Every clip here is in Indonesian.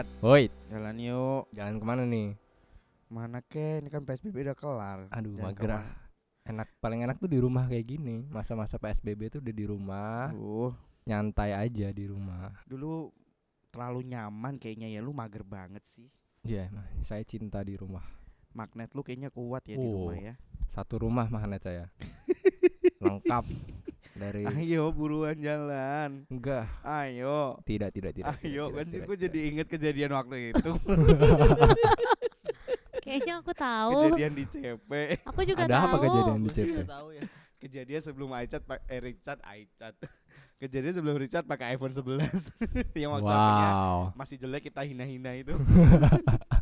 Cat, Woi, jalan yuk. jalan ke mana nih? Mana ke? Ini kan PSBB udah kelar. Aduh, Jalan mager ah. Enak, paling enak tuh di rumah kayak gini. Masa-masa PSBB tuh udah di rumah, Aduh, nyantai aja di rumah. dulu terlalu nyaman kayaknya ya lu mager banget sih. Iya, emang saya cinta di rumah. Magnet lu kayaknya kuat ya di Oh. rumah ya. Satu rumah magnet saya. Lengkap dari Ayo buruan jalan. enggak, Ayo. tidak tidak tidak. Ayo, tidak, kan tidak. jadi inget kejadian waktu itu. Kayaknya aku tahu. kejadian di CP. Aku juga Ada tahu. apa kejadian di CP? tahu ya. Kejadian sebelum Aicat pak eh Richard Aicat. Kejadian sebelum Richard pakai iPhone 11 yang waktu HP-nya Wow. masih jelek kita hina-hina itu.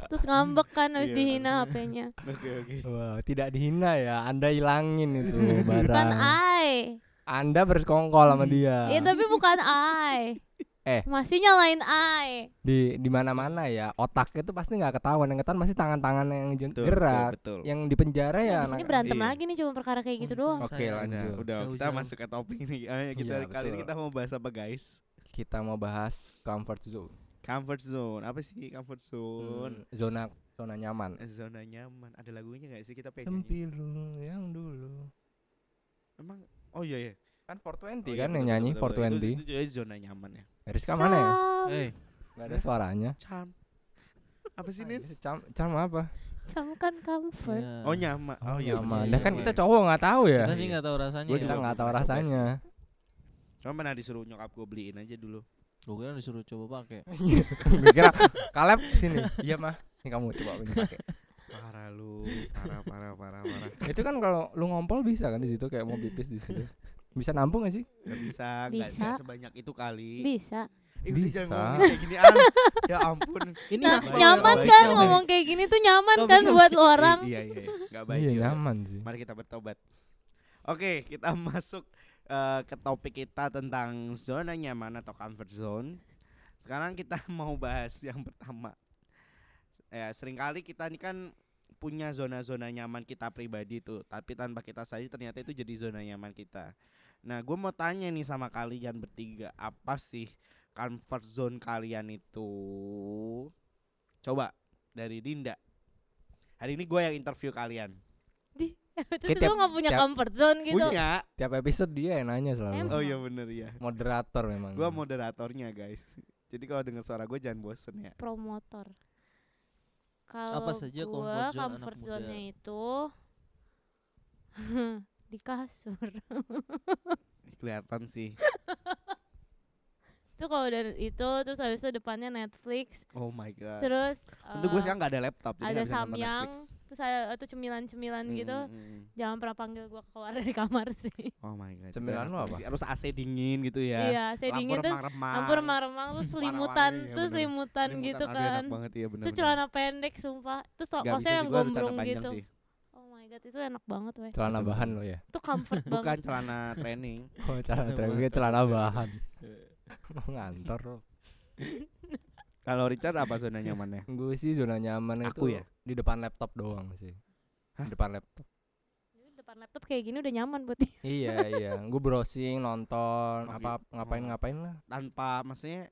Terus ngambek kan habis Iya. dihina HP-nya. Oke oke. Wow, tidak dihina ya. Anda hilangin itu barang. Bukan I. Anda bersekongkol sama dia. Iya tapi bukan I. Eh. Masih nyalain I. Di di mana-mana ya, otaknya tuh pasti nggak ketahuan. Yang ketahuan masih tangan-tangan yang Betul, gerak. betul, betul. Yang di penjara ya. Nah, sini anak- berantem iya. lagi nih cuma perkara kayak gitu doang. Oke, Saya- lanjut. Udah, udah kita masuk ke topik nih. Ayo kita Iya, kali ini kita mau bahas apa guys? kita mau bahas comfort zone. Comfort zone. Apa sih comfort zone? Hmm, zona zona nyaman. Eh, Zona nyaman. Ada lagunya gak sih kita pengen? Sempilu yang dulu. Emang oh iya ya. Kan 420 Oh, iya, kan yang nyanyi betul, betul. 420. Itu, itu jadi zona nyaman ya. Rizka mana ya? Cam. Eh, Gak ada suaranya. Cam. Apa sih Nin? Cam, cam apa? Cam kan comfort. iya. Oh nyaman. Oh, iya nyaman. bener. Dah kan kita cowok nggak tahu ya. Kita sih nggak tahu rasanya. Gua. Kita juga nggak tahu rasanya. Cuma pernah disuruh nyokap gue beliin aja dulu. Gua kira disuruh coba pakai. Gue kira Kaleb sini. Iya mah. Ini kamu coba ini pakai. Parah lu. Parah parah parah parah. Itu kan kalau lu ngompol bisa kan di situ kayak mau pipis di situ. Bisa nampung gak sih? Gak bisa, nggak Bisa. nggak sebanyak itu kali. Bisa. Eh, Bisa. kayak gini. Ya ampun. Ini Nah, baik, nyaman baik, kan baik. ngomong kayak gini tuh nyaman kan buat orang. Iya iya, iya. Gak baik. Iya nyaman sih. Mari kita bertobat. Oke, kita masuk eh, ke topik kita tentang zona nyaman atau comfort zone. Sekarang kita mau bahas yang pertama. Ya, sering kali kita ini kan punya zona-zona nyaman kita pribadi tuh, tapi tanpa kita sadari ternyata itu jadi zona nyaman kita. Nah, gue mau tanya nih sama kalian bertiga, apa sih comfort zone kalian itu? Coba dari Dinda. Hari ini gue yang interview kalian. Terus Kayak tiap- gak punya tiap- comfort zone gitu. Punya. Tiap episode dia yang nanya selalu. Emang. Oh iya bener ya. Moderator memang. Gua moderatornya guys. Jadi kalau dengar suara gue jangan bosen ya. Promotor. Kalau Apa saja gua comfort zone comfort zone-nya itu di kasur. Kelihatan sih. Itu kalau udah itu terus habis itu depannya Netflix, Oh my god. terus Untuk gue eh, sekarang nggak ada laptop. jadi ada samyang, Netflix. terus ada itu cemilan-cemilan Hmm, gitu. hmm, hmm. Jangan pernah panggil gua keluar dari kamar sih. Oh my god. Cemilan banget apa? sih. Harus AC dingin gitu ya. Iya, saya Lampu dingin tuh lampu remang-remang terus selimutan, ya bener. selimutan Selimutan, gitu kan. Enak banget ya bener. Terus celana pendek sumpah. Terus sih yang gue gombrong gitu. sih. God, itu enak banget weh. celana bahan lo ya. Itu comfort Bukan banget. celana training. Oh, celana training celana bahan. Ngantor lo. Kalau Richard apa zona nyamannya? Gue sih zona nyaman Aku itu ya? di depan laptop doang sih. Di depan laptop. Depan laptop kayak gini udah nyaman buat dia. iya iya, gue browsing, nonton, Oke. apa ngapain Oh. ngapain lah. Tanpa maksudnya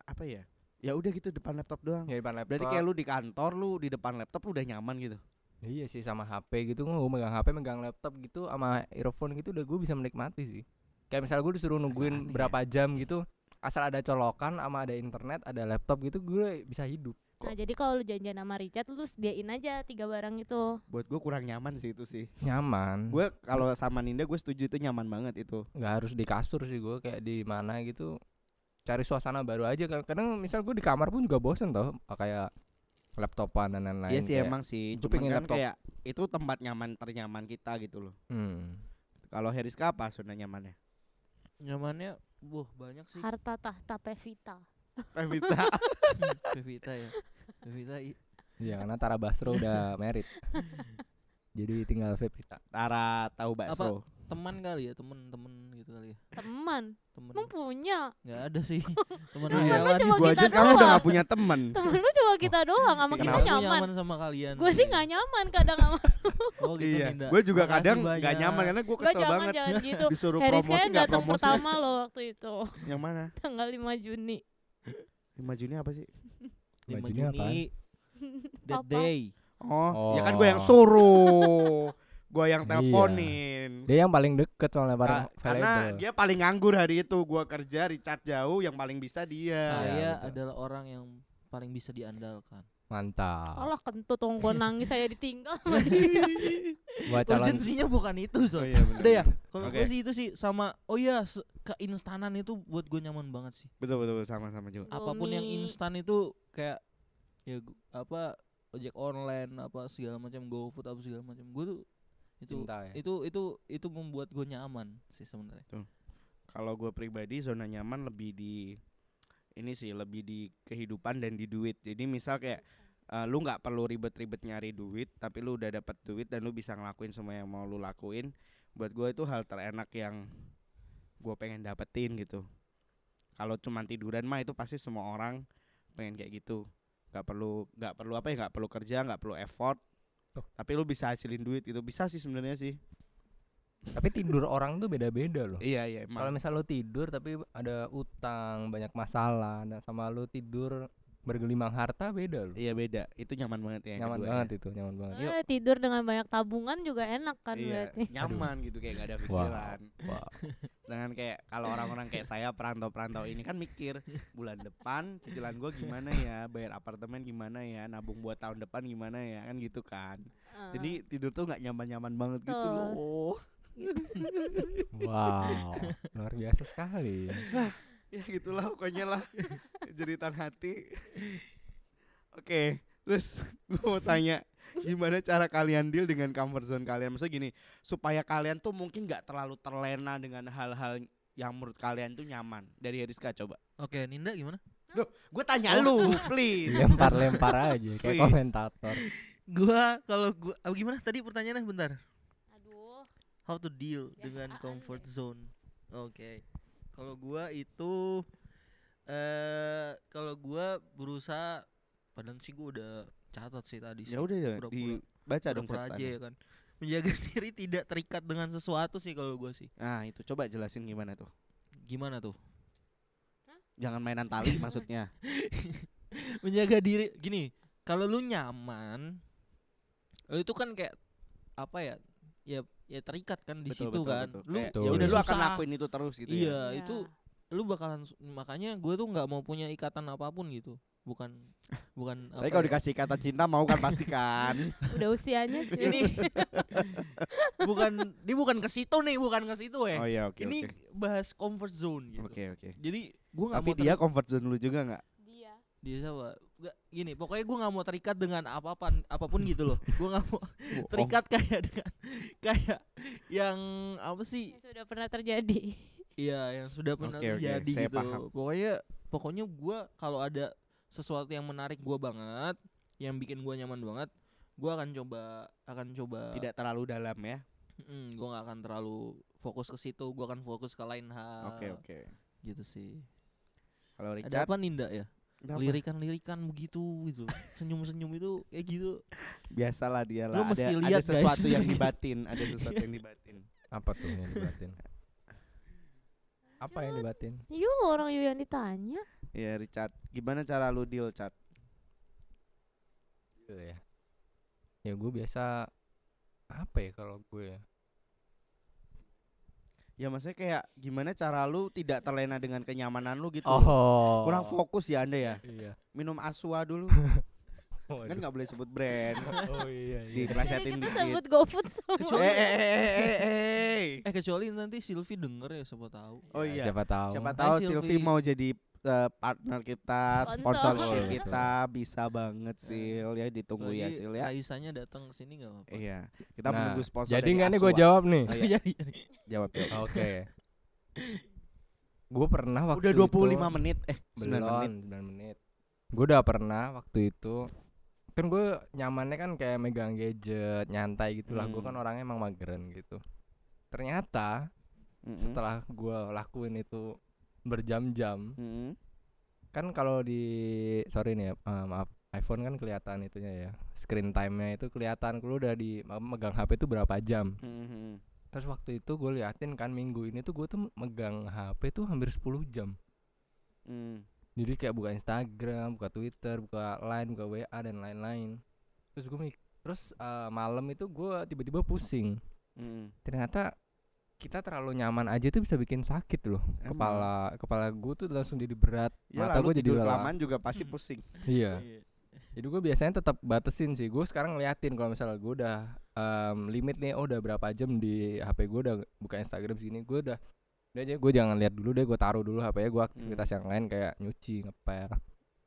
apa ya? Ya udah gitu depan laptop doang. Ya depan laptop. Berarti kayak lu di kantor lu di depan laptop lu udah nyaman gitu. Iya sih sama HP gitu, gue megang HP, megang laptop gitu, sama earphone gitu udah gue bisa menikmati sih. Kayak misalnya gue disuruh nungguin aneh ya. berapa jam gitu, asal ada colokan sama ada internet, ada laptop gitu, gue bisa hidup. Nah, jadi kalau lu janjian sama Richard lu sediain aja tiga barang itu. Buat gue kurang nyaman sih itu sih. Nyaman. Gue kalau sama Ninda gue setuju itu nyaman banget itu. nggak harus di kasur sih gue kayak di mana gitu cari suasana baru aja Ka- kadang misal gue di kamar pun juga bosen tau kayak laptopan dan lain-lain Iya sih kayak, emang sih. pengen kan laptop. kayak itu tempat nyaman ternyaman kita gitu loh. hmm. Kalau Heriska apa zona nyamannya? Nyamannya, wah banyak sih. Harta tahta Pevita. Pevita. Pevita ya. Pevita i- Iya karena Tara Basro udah merit jadi tinggal Vepita Tara tahu bakso. Teman kali ya, temen-temen gitu kali ya. Teman, Temen emang punya. nggak ada sih. Iya lu cuma Gue kita aja sekarang udah doang. gak punya temen. Temen lu cuma kita doang sama kita nyaman. nyaman sama kalian. Gue sih nggak nyaman kadang sama Oh gitu iya. Gue juga Makasih kadang banyak. gak nyaman karena gue kesel jangan banget jangan gitu. disuruh Harris promosi kayaknya gak datang promosi. pertama lo waktu itu Yang mana? tanggal 5 Juni. 5 Juni apa sih? 5 Bajunya Juni That Apa? day Oh, ya kan gue yang Oh. suruh. gue yang Iya. teleponin. Dia yang paling deket soalnya paling Ka- karena valuable. dia paling nganggur hari itu. Gua kerja Richard jauh yang paling bisa dia. Saya Iya, betul. adalah orang yang paling bisa diandalkan Mantap. Allah kentut dong gue nangis saya ditinggal. Buat calon Urgensinya bukan itu Oh so iya benar. Udah ya Kalau Oke. gue sih itu sih sama Oh iya keinstanan itu buat gue nyaman banget sih Betul betul betul, sama-sama juga. Apa pun yang Indomie. instan itu kayak Ya apa Ojek online Apa segala macam GoFood apa segala macam Gue tuh itu cinta ya. itu itu itu membuat gue nyaman sih sebenarnya Kalau gue pribadi zona nyaman lebih di ini sih lebih di kehidupan dan di duit. Jadi misal kayak eh, lu nggak perlu ribet-ribet nyari duit, tapi lu udah dapat duit dan lu bisa ngelakuin semua yang mau lu lakuin. Buat gue itu hal terenak yang gue pengen dapetin gitu. Kalau cuman tiduran mah itu pasti semua orang pengen kayak gitu. Gak perlu nggak perlu apa ya nggak perlu kerja nggak perlu effort. Tuh. Tapi lu bisa hasilin duit itu bisa sih sebenarnya sih. Tapi tidur orang tuh beda-beda loh. Iya iya. Kalau misal lu tidur tapi ada utang, banyak masalah, dan sama lu tidur bergelimang harta beda loh. Iya beda. Itu nyaman banget ya. nyaman kedua ya. banget itu, nyaman banget. Eh, tidur dengan banyak tabungan juga enak kan iya, berarti. nyaman gitu kayak gak ada Wow. pikiran. Wow. Dengan kayak kalau orang-orang kayak saya perantau-perantau ini kan mikir bulan depan cicilan gua gimana ya, bayar apartemen gimana ya, nabung buat tahun depan gimana ya, kan gitu kan. Heeh. Jadi tidur tuh nggak nyaman-nyaman banget gitu Betul. loh. wow. Luar biasa sekali. Ya gitulah pokoknya lah jeritan hati. Oke, terus gua mau tanya gimana cara kalian deal dengan comfort zone kalian? Maksudnya gini, supaya kalian tuh mungkin nggak terlalu terlena dengan hal-hal yang menurut kalian tuh nyaman. Dari Rizka coba. Oke Ninda gimana Gue tanya lu, please. Lempar-lempar aja kayak Please. komentator. Gua kalau gua ah, gimana tadi pertanyaannya bentar Aduh. how to deal dengan Biasaan comfort zone. Oke. Kalau gua itu eh kalau gua berusaha padahal sih gua udah catat sih tadi sih. Ya udah ya, dibaca dong aja ya kan. Menjaga diri tidak terikat dengan sesuatu sih kalau gua sih. Nah, itu coba jelasin gimana tuh. Gimana tuh? Jangan mainan tali maksudnya. Menjaga diri gini, kalau lu nyaman lu itu kan kayak apa ya? Ya ya terikat kan di situ kan. Lu Kayak, Betul. ya udah lu akan lakuin itu terus gitu iya, ya. itu lu bakalan makanya gue tuh nggak mau punya ikatan apa pun gitu bukan bukan Tapi kalau ya, dikasih kata cinta mau kan pasti kan. Udah usianya cuy. ini bukan dia bukan ke situ nih bukan ke situ ya Oh iya, oke ini oke. bahas comfort zone gitu Oke oke. jadi gue nggak Tapi mau dia comfort zone lu juga nggak? Dia. dia siapa Nggak, gini pokoknya gue nggak mau terikat dengan apa pun apa pun gitu loh gue nggak mau terikat kayak dengan kayak yang apa sih Yang sudah pernah terjadi. Iya, yang sudah pernah oke, terjadi saya gitu. paham. Pokoknya pokoknya gua kalau ada sesuatu yang menarik gua banget, yang bikin gua nyaman banget, gua akan coba akan coba Tidak terlalu dalam ya. Mm, gua nggak akan terlalu fokus ke situ, gua akan fokus ke lain hal. Oke oke. Gitu sih. Kalau Ada Richard apa Ninda ya? Kenapa? Lirikan-lirikan begitu gitu. Senyum-senyum itu kayak gitu. biasalah dia lah. mesti Ada, ada lihat, guys. sesuatu yang dibatin, ada sesuatu yang dibatin. Apa tuh yang dibatin? Apa yang dibatin? Yu orang Yu yang ditanya. Ya Richard, gimana cara lu deal, Chat? Gitu ya. Ya gue biasa apa ya kalau gue ya? Ya maksudnya kayak gimana cara lu tidak terlena dengan kenyamanan lu gitu. Oh. Kurang fokus ya Anda ya. Iya. Minum Aswa dulu. Oh, kan nggak boleh sebut brand. oh iya Diplesetin kita dikit. sebut GoFood semua. Kecuali- Eh, eh, eh, eh, eh, eh. Eh kecuali nanti Sylvie denger ya siapa tahu. Oh Ya, iya. Siapa tahu. Siapa tahu Sylvie. Sylvie mau jadi eh, partner kita, Sponsor. sponsorship Oh, kita bisa banget Sil ya ditunggu ya Apalagi Sil ya. Raisanya datang ke sini nggak apa-apa. Iya, kita Nah, menunggu sponsor. Jadi dari nggak nih gue jawab nih? Oh, iya. Jadi. Jawab jawab. Oke. gue pernah waktu Udah 25 itu, menit eh 9 belum, menit. 9 menit. Gue udah pernah waktu itu kan gue nyamannya kan kayak megang gadget nyantai gitu lah gue Hmm. kan orangnya emang mageran gitu ternyata Mm-mm. setelah gue lakuin itu berjam-jam Mm-mm. kan kalau di sorry nih ya eh, maaf iPhone kan kelihatan itunya ya screen time-nya itu kelihatan lu udah di megang HP itu berapa jam Mm-mm. terus waktu itu gue liatin kan minggu ini tuh gue tuh megang HP tuh hampir 10 jam Mm. jadi kayak buka Instagram buka Twitter buka Line buka WA dan lain-lain terus gue terus eh, malam itu gue tiba-tiba pusing Mm. ternyata kita terlalu nyaman aja tuh bisa bikin sakit loh Emang. kepala kepala gue tuh langsung jadi berat Ya mata gue jadi kelamaan juga pasti pusing. iya jadi gue biasanya tetap batasin sih gue sekarang ngeliatin kalau misalnya gue udah em, limit nih oh udah berapa jam di HP gue udah buka Instagram segini gue udah udah aja gue jangan lihat dulu deh gue taruh dulu HP nya gue aktivitas yang lain kayak nyuci ngepel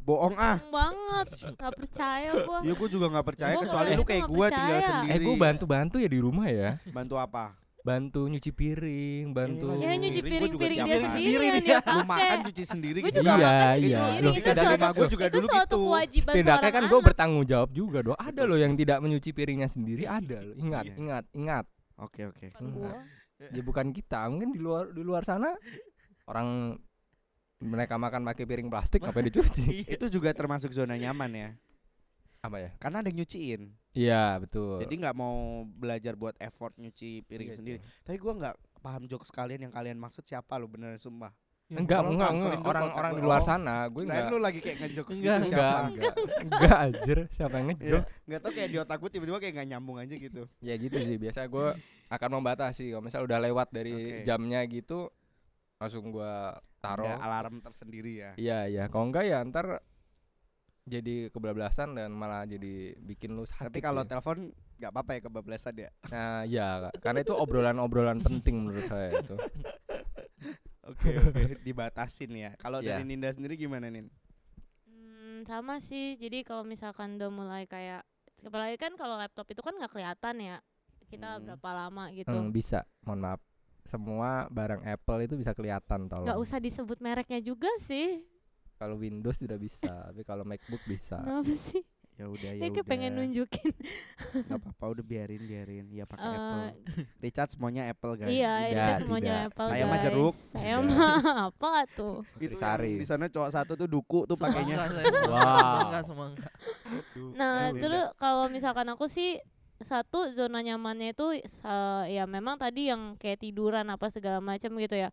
Bohong ah. Bohong banget nggak percaya gua Ya gue juga nggak percaya Gua kecuali lu kayak gue tinggal percaya. sendiri. eh gue bantu bantu ya di rumah ya Bantu apa? Bantu nyuci piring bantu Iya, ya nyuci piring-piring dia sendiri Sendiri dia Lu pakai makan cuci sendiri gitu. juga iya iya. Loh itu suatu- ada gue juga itu dulu gitu. kewajiban setidaknya kan gue bertanggung jawab juga dong. Ada loh yang tidak menyuci piringnya sendiri ada loh. Ingat Iya. ingat ingat. Oke oke. Ya bukan kita. Mungkin di luar di luar sana orang mereka makan pakai piring plastik apa dicuci? Itu juga termasuk zona nyaman ya. Apa ya Karena ada yang nyuciin. iya betul Jadi nggak mau belajar buat effort nyuci piring Iya, sendiri. iya. Tapi gue nggak paham jokes kalian yang kalian maksud siapa lo beneran sumpah. enggak Tolong enggak enggak dulu orang kontak orang gua. di luar Oh, sana gue enggak lu lagi kayak ngejokes Enggak, gitu enggak siapa? enggak enggak aja siapa yang Iya. ngejokes Nggak tau kayak di otak gue tiba-tiba kayak nggak nyambung aja gitu. ya gitu sih biasa gue akan membatasi kalau misal udah lewat dari Oke. jamnya gitu langsung gue taruh Ada alarm tersendiri ya. iya iya kalau enggak ya ntar jadi kebablasan dan malah jadi bikin lu sakit Tapi kalau telepon nggak apa-apa ya kebablasan ya. nah ya karena itu obrolan-obrolan penting menurut saya itu Oke oke dibatasin ya. Kalau Iya. dari Ninda sendiri gimana Nin? Hmm, sama sih. Jadi kalau misalkan udah mulai kayak apalagi kan kalau laptop itu kan nggak kelihatan ya. Kita Hmm. berapa lama gitu. Hmm, bisa mohon maaf semua barang Apple itu bisa kelihatan nggak tolong usah disebut mereknya juga sih. Kalau Windows tidak bisa tapi kalau MacBook bisa Kenapa sih? Ya udah ya kayak pengen udah. nunjukin. Nggak apa-apa udah biarin biarin. Ya pakai Eh, Apple. Richard semuanya Apple guys. iya, Tidak, itu semuanya tidak. Apple Saya mah jeruk. Saya mah apa tuh? Itu yang di sana cowok satu tuh duku tuh pakainya. Wow. Enggak semangka. Nah, terus kalau misalkan aku sih satu zona nyamannya itu sa- ya memang tadi yang kayak tiduran apa segala macam gitu ya.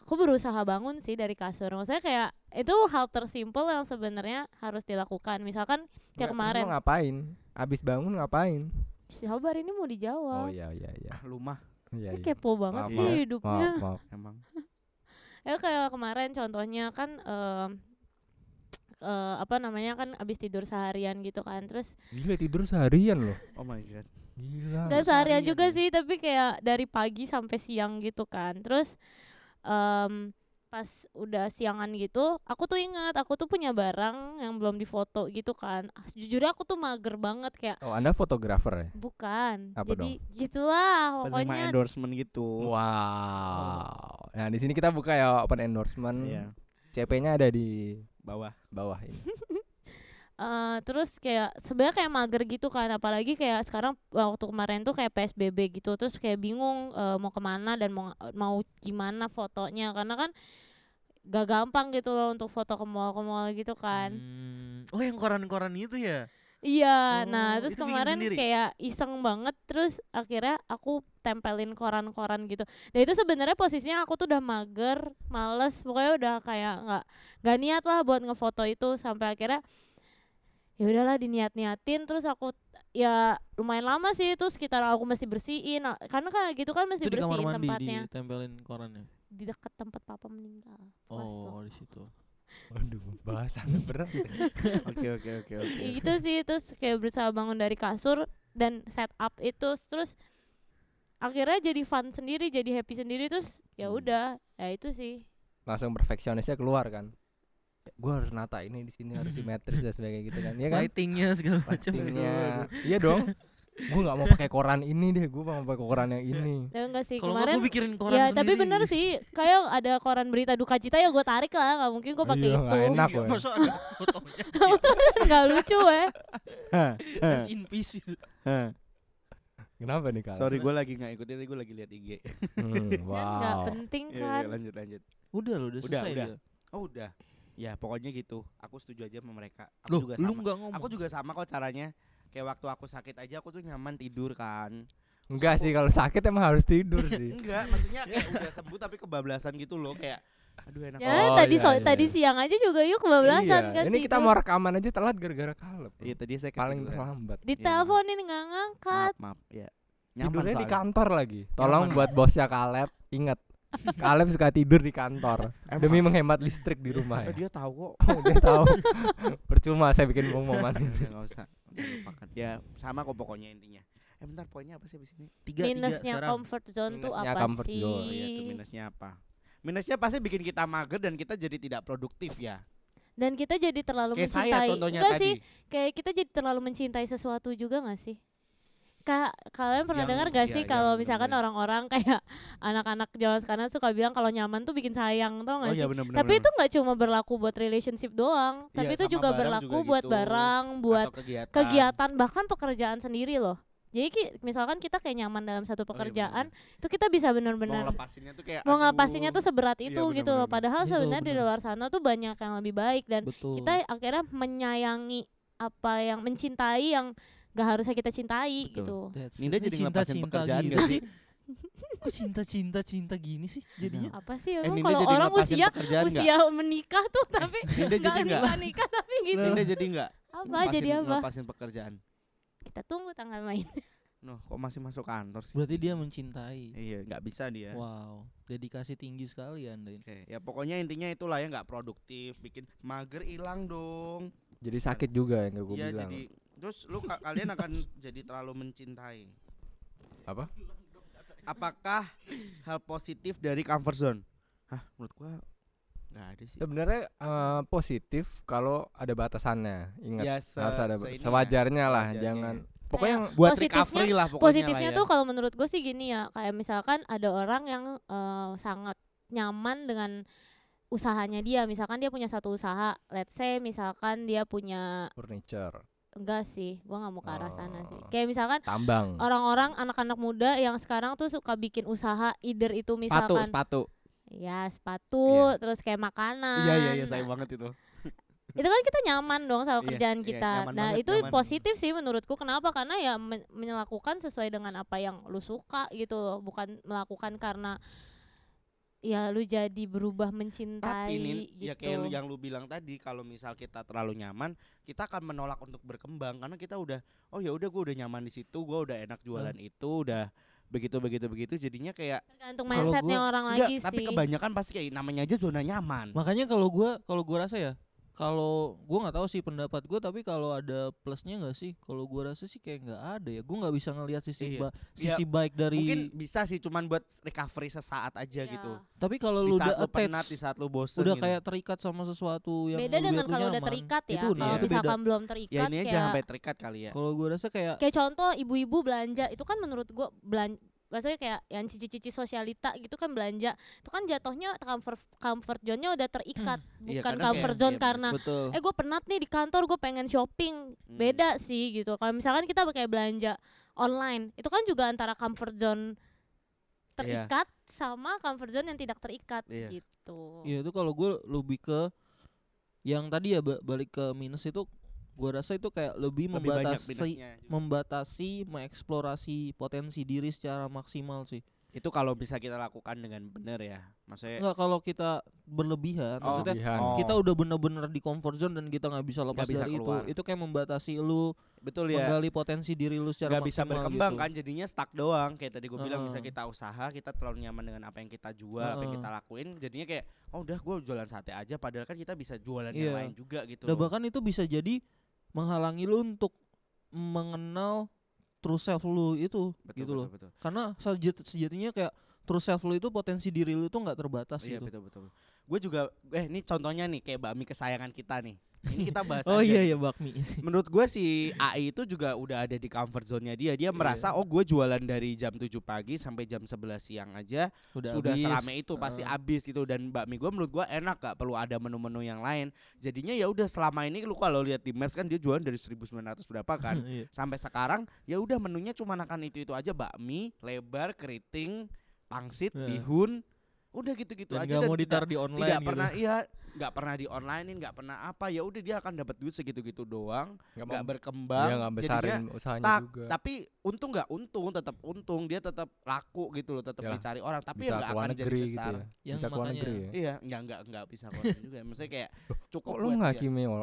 Aku berusaha bangun sih dari kasur. Maksudnya kayak itu hal tersimpel yang sebenarnya harus dilakukan. Misalkan Nggak, kayak terus kemarin, ngapain abis bangun ngapain sabar ini mau oh dijawab. iya iya iya Ah, lu mah iya iya. kepo banget Maaf, sih maaf. hidupnya. maaf maaf emang. Ya kayak kemarin contohnya kan em, eh, apa namanya kan abis tidur seharian gitu kan. Terus gila tidur seharian loh Oh my god. gila Gak seharian seharian juga ya? sih, tapi kayak dari pagi sampai siang gitu kan. Terus em pas udah siangan gitu, aku tuh ingat aku tuh punya barang yang belum difoto gitu kan. Ah, Jujurnya aku tuh mager banget kayak oh anda fotografer ya bukan. Apa Jadi gitulah Penerima pokoknya. endorsement gitu. wow nah di sini kita buka ya open endorsement Iya. CP-nya ada di Bawah. bawah ini Eh, terus kayak sebenarnya kayak mager gitu kan apalagi kayak sekarang waktu kemarin tuh kayak PSBB gitu terus kayak bingung eh, mau ke mana dan mau mau gimana fotonya karena kan gak gampang gitu loh untuk foto ke mall ke mall gitu kan Hmm. Oh, yang koran-koran itu ya? iya Oh, nah terus kemarin kayak iseng banget terus akhirnya aku tempelin koran-koran gitu dan itu sebenarnya posisinya aku tuh udah mager males pokoknya udah kayak nggak nggak niat lah buat ngefoto itu sampai akhirnya ya udahlah diniat-niatin terus aku ya lumayan lama sih itu sekitar aku mesti bersihin karena kan gitu kan mesti Itu di kamar bersihin mandi tempatnya ditempelin korannya. di dekat tempat papa meninggal. Oh, di situ. waduh bahasannya berat Oke oke oke oke. Ya gitu sih terus kayak berusaha bangun dari kasur dan setup itu terus akhirnya jadi fun sendiri jadi happy sendiri terus ya Hmm. udah ya itu sih langsung perfeksionisnya keluar kan gue harus nata ini di sini harus simetris dan sebagainya gitu kan Iya kan Lightingnya segala macam. lightingnya iya dong gue nggak mau pakai koran ini deh gue mau pakai koran yang ini ya enggak sih Kalau kemarin gue bikirin koran ya sendiri. tapi bener sih kayak ada koran berita duka cita ya gue tarik lah nggak mungkin gue pakai Iya, itu enak Iya, woy. masa ada fotonya. nggak lucu ya Rest in peace. kenapa nih kak Sorry gue lagi nggak ikutin, gue lagi lihat IG. Hmm, kan nggak wow penting Iya, kan iya, lanjut lanjut. Udah loh, udah Udah, selesai udah. dia. Oh udah. Ya pokoknya gitu. Aku setuju aja sama mereka. Aku Loh, juga lu sama. enggak ngomong. Aku juga sama kok caranya. Kayak waktu aku sakit aja aku tuh nyaman tidur kan. enggak sih kalau sakit emang harus tidur sih Enggak, maksudnya kayak udah sembuh tapi kebablasan gitu loh kayak Aduh enak. Ya Oh, tadi iya, so- iya, tadi iya. siang aja juga yuk kebablasan Iya, kan Ini kita tidur. mau rekaman aja telat gara-gara kalep. Iya tadi saya Paling ketiduran. terlambat. diteleponin nggak ngangkat. Maaf, maaf. Ya. Tidurnya di soalnya. kantor lagi. Tolong Nyaman. buat bosnya Kaleb ingat. Kaleb suka tidur di kantor demi menghemat listrik di rumah Eh, ya. dia tahu kok. Oh, dia tahu. Percuma saya bikin pengumuman Udah, ini. udah, nggak usah. Ya sama kok pokoknya intinya. Eh bentar poinnya apa sih abis ini? Tiga, Minusnya tiga comfort zone tuh Minusnya apa comfort sih? zone, iya itu minusnya apa? Minusnya pasti bikin kita mager dan kita jadi tidak produktif ya. Dan kita jadi terlalu Kayak saya mencintai. contohnya Enggak tadi. sih, kayak kita jadi terlalu mencintai sesuatu juga gak sih? Kak, kalian pernah dengar gak iya, sih yang kalau misalkan orang-orang kayak anak-anak zaman sekarang suka bilang kalau nyaman tuh bikin sayang, tau Oh gak iya sih? benar-benar. Tapi itu nggak cuma berlaku buat relationship doang, Iya, tapi itu juga berlaku juga buat gitu. barang, buat kegiatan. kegiatan, bahkan pekerjaan sendiri loh. Jadi ki- misalkan kita kayak nyaman dalam satu Oh, iya, pekerjaan, itu kita bisa mau benar-benar ngelepasinnya tuh kayak mau aduh. ngelepasinnya tuh seberat Iya, itu gitu loh. bener-bener. Padahal Itu sebenarnya di bener. luar sana tuh banyak yang lebih baik dan Betul. kita akhirnya menyayangi apa yang mencintai yang gak harusnya kita cintai Betul. gitu. That's Ninda jadi Cinta- ngelepasin cinta pekerjaan gitu gak sih? Kok cinta-cinta cinta gini sih jadinya? Apa sih Eh emang Ninda kalau orang usia usia menikah tuh tapi Ninda jadi nggak enggak? nikah nikah tapi gitu. Ninda jadi enggak? Apa jadi apa? Ngelepasin pekerjaan. Kita tunggu tanggal main. Noh, kok masih masuk kantor sih? Berarti dia mencintai. Iya, nggak bisa dia. Wow, dedikasi tinggi sekali anda ini. Oke, ya pokoknya intinya itulah ya nggak produktif, bikin mager hilang dong. Jadi sakit juga yang gue Iya bilang. jadi terus lu ka- kalian akan jadi terlalu mencintai. Apa? Apakah hal positif dari comfort zone? Hah, menurut gua nggak ada sih. Sebenarnya eh, positif kalau ada batasannya. Ingat Ya, se- harus ada se- ya, sewajarnya lah, sewajarnya. jangan pokoknya yang buat Positifnya- recovery lah pokoknya Positifnya lah ya. tuh kalau menurut gue sih gini ya, kayak misalkan ada orang yang eh, sangat nyaman dengan usahanya dia, misalkan dia punya satu usaha, let's say misalkan dia punya furniture, enggak sih, gua nggak mau ke arah sana sih. Oh. Kayak misalkan tambang. orang-orang anak-anak muda yang sekarang tuh suka bikin usaha, either itu sepatu, misalkan sepatu. ya sepatu, Iya. terus kayak makanan. Iya iya iya saya Nah, banget itu. itu kan kita nyaman dong sama Iya, kerjaan iya, kita. nyaman nah, banget, itu nyaman. positif sih menurutku. Kenapa? Karena ya men- melakukan sesuai dengan apa yang lu suka gitu bukan melakukan karena ya lu jadi berubah mencintai Tapi Nin, gitu. ya kayak lu yang lu bilang tadi kalau misal kita terlalu nyaman, kita akan menolak untuk berkembang karena kita udah oh ya udah gue udah nyaman di situ, gue udah enak jualan itu, udah begitu begitu begitu jadinya kayak Tergantung Kalau mindsetnya gua- orang enggak, lagi tapi sih. kebanyakan pasti kayak namanya aja zona nyaman. Makanya kalau gua kalau gua rasa ya, kalau gua nggak tahu sih pendapat gua tapi kalau ada plusnya nggak sih? Kalau gua rasa sih kayak nggak ada ya. Gua nggak bisa ngelihat sisi Iya. ba- sisi baik dari Mungkin bisa sih cuman buat recovery sesaat aja Ya. gitu. tapi kalau lu udah lu penat, di attach saat lu bosen udah gitu. kayak terikat sama sesuatu yang Beda lu dengan kalau udah terikat ya. Kalau beda. misalkan belum terikat ya ini aja kayak sampai terikat kali ya. Kalau gua rasa kayak kayak contoh ibu-ibu belanja itu kan menurut gua belan maksudnya kayak yang cici-cici sosialita gitu kan belanja. Itu kan jatuhnya comfort comfort zone-nya udah terikat. Iya, bukan kadang comfort zone iya, karena betul. eh gue penat nih di kantor gue pengen shopping. Hmm. beda sih gitu. Kalau misalkan kita kayak belanja online itu kan juga antara comfort zone terikat sama comfort zone yang tidak terikat Iya. gitu. Ya itu kalau gue lebih ke yang tadi ya ba- balik ke minus itu gua rasa itu kayak lebih, Lebih membatasi membatasi mengeksplorasi potensi diri secara maksimal sih. Itu kalau bisa kita lakukan dengan benar ya. Maksudnya Enggak kalau kita berlebihan, Oh, maksudnya Berlebihan. oh, kita udah bener-bener di comfort zone dan kita nggak bisa lepas bisa dari keluar. itu. Itu kayak membatasi lu betul ya. menggali potensi diri lu secara nggak bisa berkembang gitu. kan jadinya stuck doang kayak tadi gue bilang bisa kita usaha kita terlalu nyaman dengan apa yang kita jual apa yang kita lakuin jadinya kayak oh udah gue jualan sate aja padahal kan kita bisa jualan Iya. yang lain juga gitu Dan loh. bahkan itu bisa jadi menghalangi lu untuk mengenal true self lu itu betul, gitu betul, loh. betul. Karena sejat- sejatinya kayak true self lu itu potensi diri lu tuh nggak terbatas iya gitu. betul betul gue juga eh ini contohnya nih kayak bakmi kesayangan kita nih ini kita bahas Oh aja iya iya bakmi. menurut gue si AI itu juga udah ada di comfort zone-nya dia dia merasa Iya. oh gue jualan dari jam 7 pagi sampai jam 11 siang aja Udah, sudah habis. serame itu pasti Heeh. habis gitu dan bakmi gue menurut gue enak gak perlu ada menu-menu yang lain jadinya ya udah selama ini lu kalau lihat di maps kan dia jualan dari 1900 berapa kan Iya. sampai sekarang ya udah menunya cuma akan itu itu aja bakmi lebar keriting pangsit Heeh. bihun udah gitu-gitu aja nggak dan mau tidak, ditaruh di online tidak gitu. pernah iya nggak pernah di onlinein nggak pernah apa ya udah dia akan dapat duit segitu gitu doang nggak nggak mau berkembang nggak jadinya besarin usahanya stuck. juga. Tapi untung nggak untung tetap untung dia tetap laku gitu loh tetap Yalah, dicari orang tapi bisa ya nggak akan jadi negeri gitu besar. ya Yang bisa keluar makanya- negeri ya. Iya nggak nggak nggak bisa keluar negeri juga. Maksudnya kayak cukup kok lu wal-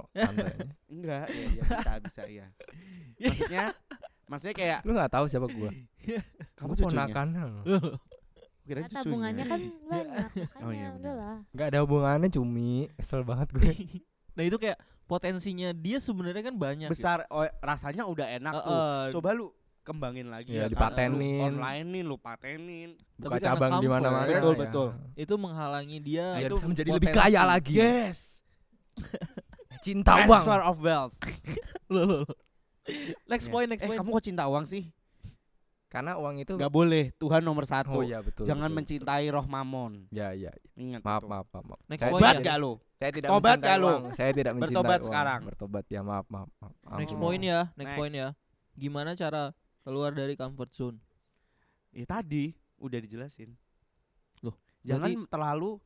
pantainya? enggak ya, ya bisa bisa iya. Maksudnya maksudnya kayak lu nggak tahu siapa gua? Kamu ponakannya kira Nah, tabungannya kan banyak makanya Oh, iya udahlah. Nggak ada hubungannya cumi. Kesel banget gue. Nah itu kayak potensinya dia sebenarnya kan banyak. Gitu. besar oh, rasanya udah enak Eh, tuh. Eh, coba lu kembangin lagi Ya, kan. dipatenin. lu onlinein lu patenin. Buka karena cabang di mana-mana. Betul, ya. betul. itu menghalangi dia Nah, itu bisa menjadi lebih potensi. kaya lagi. Yes. Cinta uang. Transfer of wealth. Loh. next Iya. point next eh point. kamu kok cinta uang sih karena uang itu nggak boleh Tuhan nomor satu oh iya betul jangan betul, mencintai roh mamon betul. ya ya ingat maaf itu. maaf maaf, maaf. Next Saya point tobat ya. gak lu saya tidak Tobat mencintai gak lu? uang. saya tidak mencintai Bertobat uang. sekarang. bertobat ya maaf maaf, maaf. next point ya next, Next. point ya gimana cara keluar dari comfort zone ya tadi udah dijelasin Loh, jangan terlalu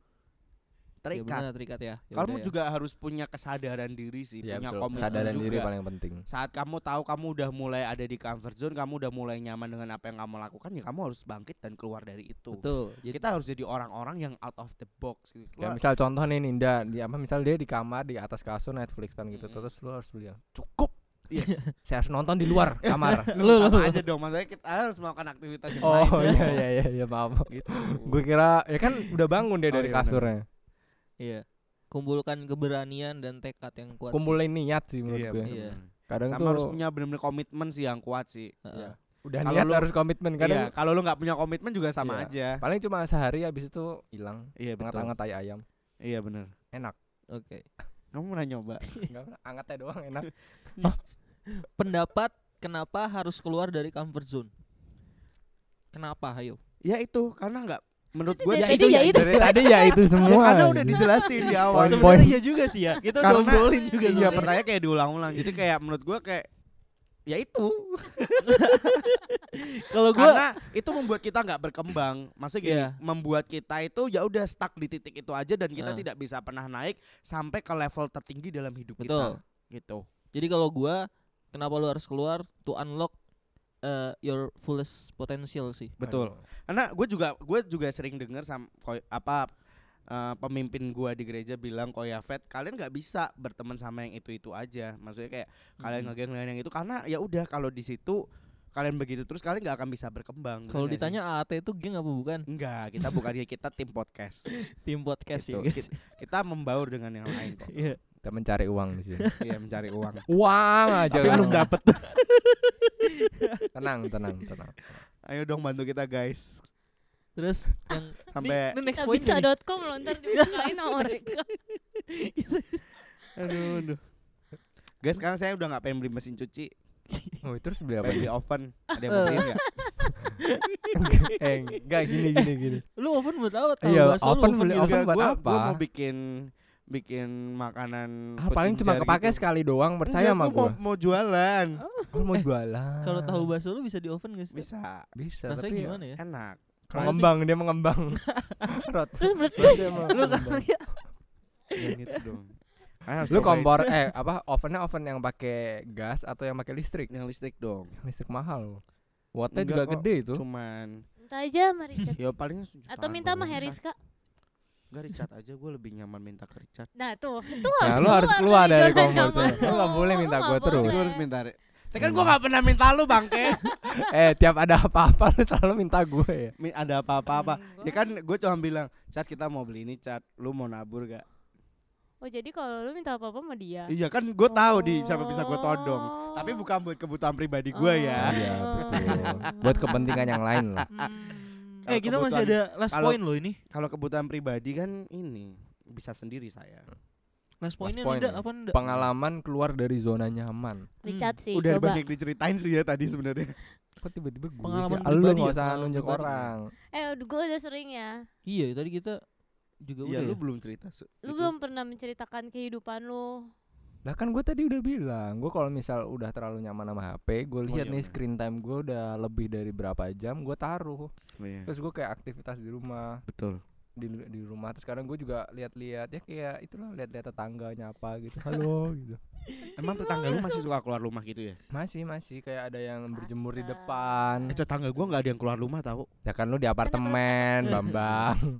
ya terikat benar terikat ya. Ya kamu ya. juga harus punya kesadaran diri sih ya punya betul. komitmen kesadaran juga. diri paling penting. Saat kamu tahu kamu udah mulai ada di comfort zone kamu udah mulai nyaman dengan apa yang kamu lakukan ya kamu harus bangkit dan keluar dari itu. Betul. Jadi kita harus jadi orang-orang yang out of the box gitu. ya misal contoh nih Ninda. Di apa misal dia di kamar di atas kasur Netflix kan gitu. Mm-mm. terus lu harus bilang cukup. Yes. saya harus nonton di luar kamar. Lu sama aja dong. Maksudnya kita harus melakukan aktivitas yang lain oh iya iya iya iya maaf. Gitu. Gue kira ya kan udah bangun dia Oh, dari iya, kasurnya iya. Kumpulkan keberanian dan tekad yang kuat sih. kumpulin niat sih menurut iya, gue. Iya. kadang sama tuh harus punya bener-bener komitmen sih yang kuat sih. Heeh. Iya. udah Kalau niat lu- harus komitmen kadang iya kalau lu nggak punya komitmen juga sama Iya. aja. Paling cuma sehari habis itu hilang iya betul. anget-anget tai ayam. Iya bener. Enak. Oke. Kamu pernah nyoba? Enggak pernah, angetnya doang enak. Pendapat kenapa harus keluar dari comfort zone? Kenapa? Ayo. Ya itu karena nggak menurut gue Dari tadi ya itu. dari tadi ya itu Ya, semua. Karena udah dijelasin di awal. Sebenarnya iya juga sih ya. Kita udah obrolin juga iya sebenarnya. pertanyaan kayak diulang-ulang. Jadi kayak menurut gue kayak ya itu. Kalau gua karena itu membuat kita nggak berkembang. Maksudnya gini Iya. membuat kita itu ya udah stuck di titik itu aja dan kita Ah. tidak bisa pernah naik sampai ke level tertinggi dalam hidup Betul. kita gitu. Jadi kalau gua kenapa lu harus keluar? To unlock uh, your fullest potential sih betul karena gue juga gue juga sering dengar sam koi- apa eh, pemimpin gua di gereja bilang kok ya Fed kalian nggak bisa berteman sama yang itu itu aja maksudnya kayak kalian Mhm. ngegeng dengan yang itu karena ya udah kalau di situ kalian begitu terus kalian nggak akan bisa berkembang kalau nggak sih? ditanya AAT itu geng apa bukan enggak kita bukannya kita tim podcast tim podcast Gitu. ya guys Ki- kita membaur dengan yang lain kok Iya. Kita mencari uang di sini. Iya mencari uang. Uang aja tapi kan. belum dapet. Tenang tenang tenang. Ayo dong bantu kita guys. Terus yang sampai ini, ini next point bisa nih. dot com loh ntar dibukain sama mereka. Aduh, aduh. guys sekarang saya udah nggak pengen beli mesin cuci. Oh terus beli apa beli nih oven. Ada yang mau beli nggak? Eh enggak gini gini gini. Lu oven buat apa? Tahu Iya, oven beli gitu. oven Enggak, buat apa? gua mau bikin bikin makanan ah, paling cuma kepake gitu. sekali doang percaya Enggak, sama gua gua. mau, mau jualan. Oh, mau jualan. Kalau tahu bakso lu bisa di oven gak sih? Bisa. Bisa rasanya tapi gimana ya? Enak. Mengembang dia mengembang Rot. terus lu kan ya. Ya gitu dong. Lu kompor eh apa ovennya oven yang pakai gas atau yang pakai listrik? Yang listrik dong. Listrik mahal. Wattnya juga kok, gede itu. cuman minta aja sama Richard. Ya paling atau minta sama. Heriska Enggak Richard aja gue lebih nyaman minta ke Richard nah tuh itu nah lu harus keluar dari komfort zone. Lu gak boleh minta nggak terus. Lu boleh. harus minta Tapi kan gue gak pernah minta lu bangke eh tiap ada apa-apa lu selalu minta gue ya? Mi- Ada apa-apa. Hmm, Ya kan gue cuma bilang Cat kita mau beli ini Cat. Lu mau nabur gak oh jadi kalau lu minta apa apa sama dia? Iya kan gue tahu di siapa bisa gue todong. Oh. Tapi bukan buat kebutuhan pribadi gue ya. Iya betul. Buat kepentingan yang lain lah. Hmm. Eh kita masih ada last point loh ini. Kalau kebutuhan pribadi kan ini Bisa sendiri saya. Last pointnya point ya. apa nida pengalaman keluar dari zona nyaman. Richard sih Udah coba. banyak diceritain sih ya tadi sebenarnya. Kok tiba-tiba gue Pengalaman sih? Lu pribadi gak ya, usah nunjuk orang. Eh gue udah sering ya. Iya tadi kita juga Iya udah lu ya? belum cerita lu itu. belum pernah menceritakan kehidupan lu Lah kan gue tadi udah bilang, gue kalau misal udah terlalu nyaman sama HP, gue lihat iya nih screen time gue udah lebih dari berapa jam, gue taruh. Oh, iya. Terus gue kayak aktivitas di rumah, Betul di di rumah terus sekarang gue juga lihat-lihat ya kayak itulah lihat-lihat tetangganya apa gitu halo gitu Emang tetangga lu masih suka keluar rumah gitu ya? masih masih kayak ada yang berjemur di depan Eh tetangga gua nggak ada yang keluar rumah tahu. ya kan lu di apartemen bambang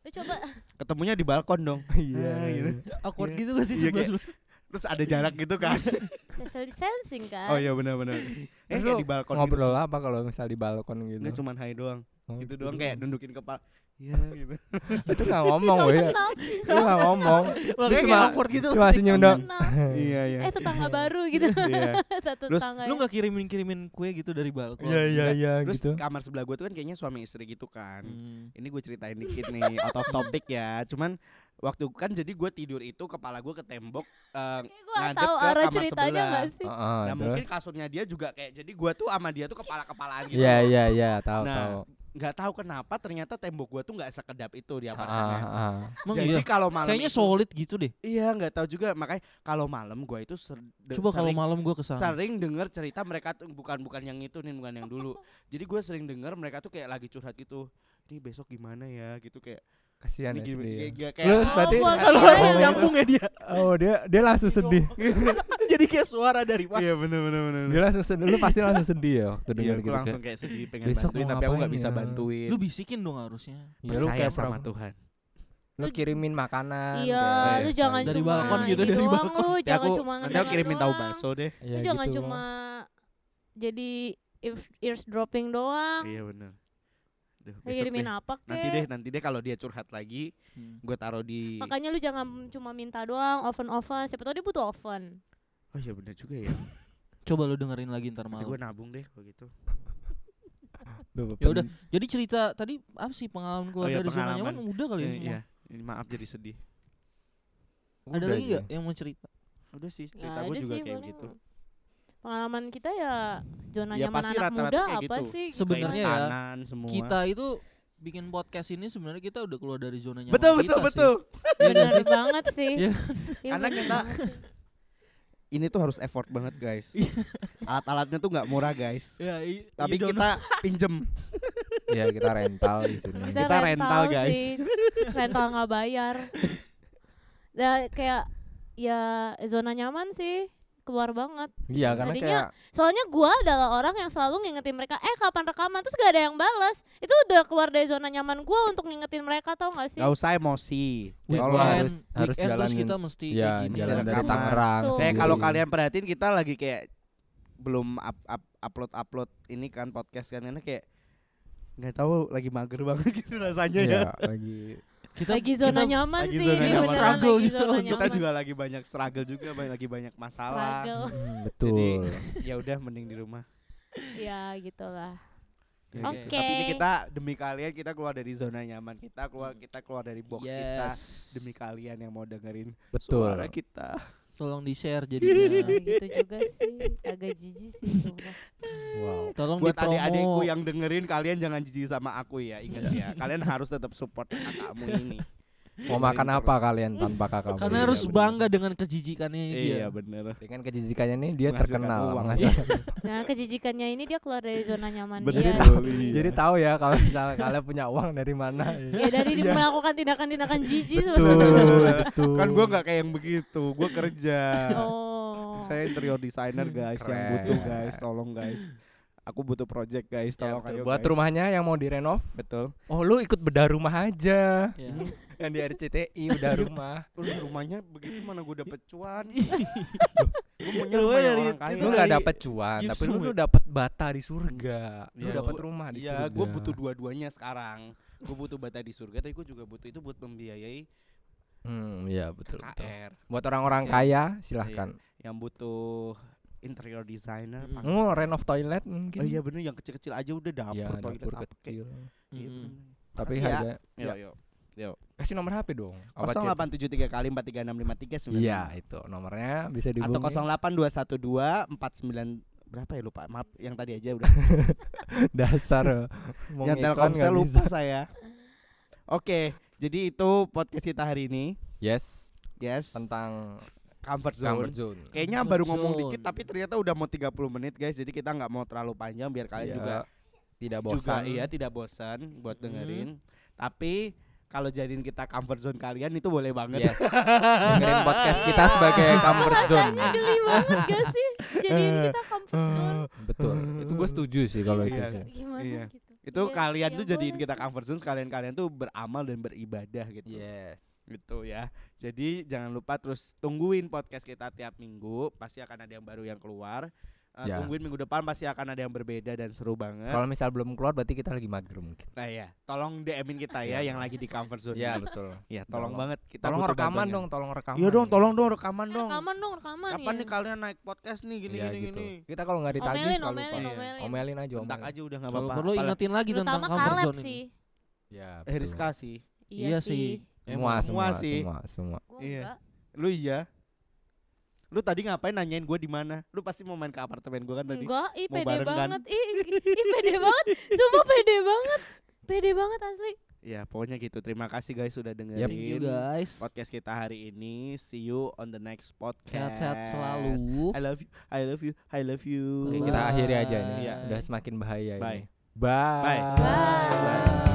Lu coba Ketemunya di balkon dong. iya Ah, gitu. Awkward Iya. gitu gak sih Iya, sebelah kayak- Terus ada jarak gitu kan? social distancing kan. oh iya benar-benar. Eh kayak di balkon ngobrol gitu. apa kalau misal di balkon gitu Nggak cuman hai doang. Oh, Gitu doang kayak nundukin kepala. Iya gitu. itu nggak ngomong weh kenal, lu nggak ngomong Makanya cuma- awkward gitu cuma senyum dong iya iya. Eh tetangga baru gitu. Iya. Satu Terus tetangga Lu ya. gak kirimin-kirimin kue gitu dari balkon iya iya iya Terus gitu kamar sebelah gua tuh kan kayaknya suami istri gitu kan. Hmm. Ini gue ceritain dikit nih out of topic ya. Cuman waktu kan jadi gue tidur itu kepala gue ke tembok eh, gua ngadep tahu ke arah kamar ceritanya sebelah. gak sih? Heeh, nah terus mungkin kasurnya dia juga kayak jadi gua tuh sama dia tuh kepala kepalaan gitu iya loh. iya iya tahu Nah, tahu nggak tahu kenapa ternyata tembok gua tuh nggak sekedap itu di Ah, apartemen ah, ah. Emang jadi iya? kalau malam Kayaknya itu- solid gitu deh iya nggak tahu juga makanya kalau malam gua itu ser- Coba kalau sering, malam gua ke sana sering denger cerita mereka tuh bukan bukan yang itu nih bukan yang dulu jadi gue sering denger mereka tuh kayak lagi curhat gitu ini besok gimana ya gitu kayak kasihan ini ya sedih ya. Lu kayak berarti Lu harus yang- nyambung ya dia? Oh dia dia langsung sedih. Jadi kayak suara dari mana? Iya bener bener bener dia langsung sedih lu pasti langsung sedih ya waktu Iya, dengar gitu langsung kayak sedih pengen besok bantuin tapi aku nggak bisa ya? bantuin. Lu bisikin dong harusnya. Ya, lu percaya kayak sama Tuhan. Lu kirimin makanan Iya, lu jangan Dari cuma balkon gitu, dari doang balkon. lu, Ya jangan aku cuma nanti aku kirimin tahu bakso deh. Iya, Lu jangan gitu. cuma jadi ear- eardropping doang. iya bener Duh, besok kirimin deh. apa kek? nanti deh nanti deh kalau dia curhat lagi gue taruh di Makanya lu jangan cuma minta doang oven-oven. Siapa tahu dia butuh oven. oh iya bener juga ya Coba lu dengerin lagi ntar malam gue nabung deh kalau gitu Ya udah, Jadi cerita tadi apa sih pengalaman keluar Oh iya, dari zona nyaman udah kali ya Eh, semua. iya ini maaf jadi sedih Ada udah lagi sih. gak yang mau cerita? udah sih Nggak cerita ada gue juga sih, kayak gitu Pengalaman kita ya zona Ya, nyaman pasti anak rata-rata muda kayak apa gitu. sih? Sebenarnya ya, semua Kita itu bikin podcast ini sebenarnya kita udah keluar dari zona nyaman betul kita betul sih. betul Iya bener sih? banget sih. Iya. Iya, Karena kita- ini tuh harus effort banget guys alat-alatnya tuh nggak murah guys Ya, i- tapi kita pinjem Iya kita rental di sini. Kita, Kita rental, guys. sih. rental nggak bayar. Ya kayak ya zona nyaman sih keluar banget. Iya karena Tadinya- kayak Soalnya gua adalah orang yang selalu ngingetin mereka, eh kapan rekaman terus gak ada yang balas. Itu udah keluar dari zona nyaman gua untuk ngingetin mereka tau gak sih? Gak usah emosi Ya, Weekend- harus- harus weekend terus jalanin. kita mesti ya gini. jalan dari rekaman. Tangerang. Tuh. Saya kalau kalian perhatiin kita lagi kayak belum up, up, upload upload ini kan podcast kan karena kayak nggak tahu lagi mager banget gitu rasanya ya. Iya, lagi kita lagi zona kita nyaman lagi sih, zona nyaman. Struggle lagi zona nyaman. Kita juga lagi banyak struggle juga, banyak- lagi banyak masalah. Hmm, betul. Ya udah mending di rumah. ya gitulah. Ya, Oke. gitu. Tapi ini kita demi kalian kita keluar dari zona nyaman kita keluar kita keluar dari box kita Yes. demi kalian yang mau dengerin Betul. suara kita. Tolong di-share Ya, jadinya. gitu juga sih, agak jijik sih sumpah. Wow. Tolong Buat adik-adikku yang dengerin kalian jangan jijik sama aku ya. Ingat ya, kalian harus tetap support kakakmu ini. Mau makan apa kalian tanpa kakak? Karena Iya, harus bener. bangga dengan kejijikannya dia. Iya bener Dengan kejijikannya nih dia Menghasilkan terkenal. uang. menghasilkan- Nah kejijikannya ini dia keluar dari zona nyaman Bener dia. tahu. Iya. Jadi tahu ya kalau misalnya kalian punya uang dari mana. Ya dari Iya. melakukan tindakan-tindakan jijik Betul, sebenarnya. Kan gue nggak kayak yang begitu, gue kerja. Oh. Saya interior designer guys, yang Keren. butuh guys, tolong guys. Aku butuh project guys, Ya, tolong betul. ayo Buat guys. rumahnya yang mau direnov, Betul. oh lu ikut bedah rumah aja. Ya. Yang di RCTI bedah rumah. Udah rumahnya begitu mana gue dapet cuan. gue rumah dari- orang kaya. Lu nggak dapet cuan, tapi lu tuh dapet bata di surga. Lu Iya, dapet rumah di Iya, surga. gue butuh dua-duanya sekarang. Gue butuh bata di surga, tapi gue juga butuh itu buat membiayai Hmm, iya betul betul. KR. Buat orang-orang Iya. kaya silahkan. Yang butuh interior designer. Mm. Oh, renov toilet mungkin. Oh iya bener yang kecil-kecil aja udah dapur Iya, toilet dapur apa kayak. kecil. Iya, bener. Tapi ya. harga Yo, Ya. yo. Kasih nomor HP dong. Apa, Cit? 0873 kali 43653 sebenarnya. Iya, itu nomornya bisa Atau dihubungi. 08212 49 berapa ya lupa. Maaf yang tadi aja udah. Dasar. mau yang Telkomsel lupa saya. Oke, jadi itu podcast kita hari ini. Yes, Yes, tentang comfort zone. comfort zone. Kayaknya Comfort baru ngomong zone. dikit tapi ternyata udah mau 30 menit guys. Jadi kita nggak mau terlalu panjang biar kalian Iya, juga tidak juga bosan. iya tidak bosan buat dengerin. Tapi kalau jadiin kita comfort zone kalian itu boleh banget. Yes. Dengerin podcast kita sebagai comfort zone. Rasanya geli banget gak sih jadiin kita comfort zone Betul. Itu gue setuju sih kalau itu Iya. sih. gimana Iya. gitu Itu Iya, kalian ya tuh jadiin kita sih. comfort zone, sekalian kalian tuh beramal dan beribadah gitu. Yes. Gitu ya. Jadi jangan lupa terus tungguin podcast kita tiap minggu, pasti akan ada yang baru yang keluar. Eh, Ya. Tungguin minggu depan pasti akan ada yang berbeda dan seru banget. Kalau misal belum keluar berarti kita lagi mager mungkin. Nah ya, tolong DM-in kita ya yang lagi di comfort zone. Iya betul. Ya, tolong Tolong. banget kita Tolong butuh rekaman bantuannya. dong, tolong rekaman. Iya dong, tolong dong rekaman Eh, dong. rekaman dong rekaman Kapan ya nih kalian naik podcast nih gini Iya gini gitu. gini. Kita kalau nggak ditagih omelin suka omelin lupa. Iya. omelin Omelin aja Bentak omelin. aja udah nggak Kalau apa-apa. perlu ingetin lagi tentang comfort zone sih ini. Ya, Eh Rizka sih. iya, Iya sih. Semua, Semua semua, Iya. enggak. Lu iya. Lu tadi ngapain nanyain gue di mana? Lu pasti mau main ke apartemen gue kan tadi. enggak ih Mau pede barengan. banget ih, ih ih, pede banget sumpah pede banget pede banget asli Ya pokoknya gitu. Terima kasih guys sudah dengerin. Thank you guys. podcast kita hari ini. See you on the next podcast. Sehat-sehat selalu. I love you. I love you. I love you. Oke, kita akhiri aja nih. Iya. Udah semakin bahaya Bye. ini. Bye. Bye. Bye. Bye.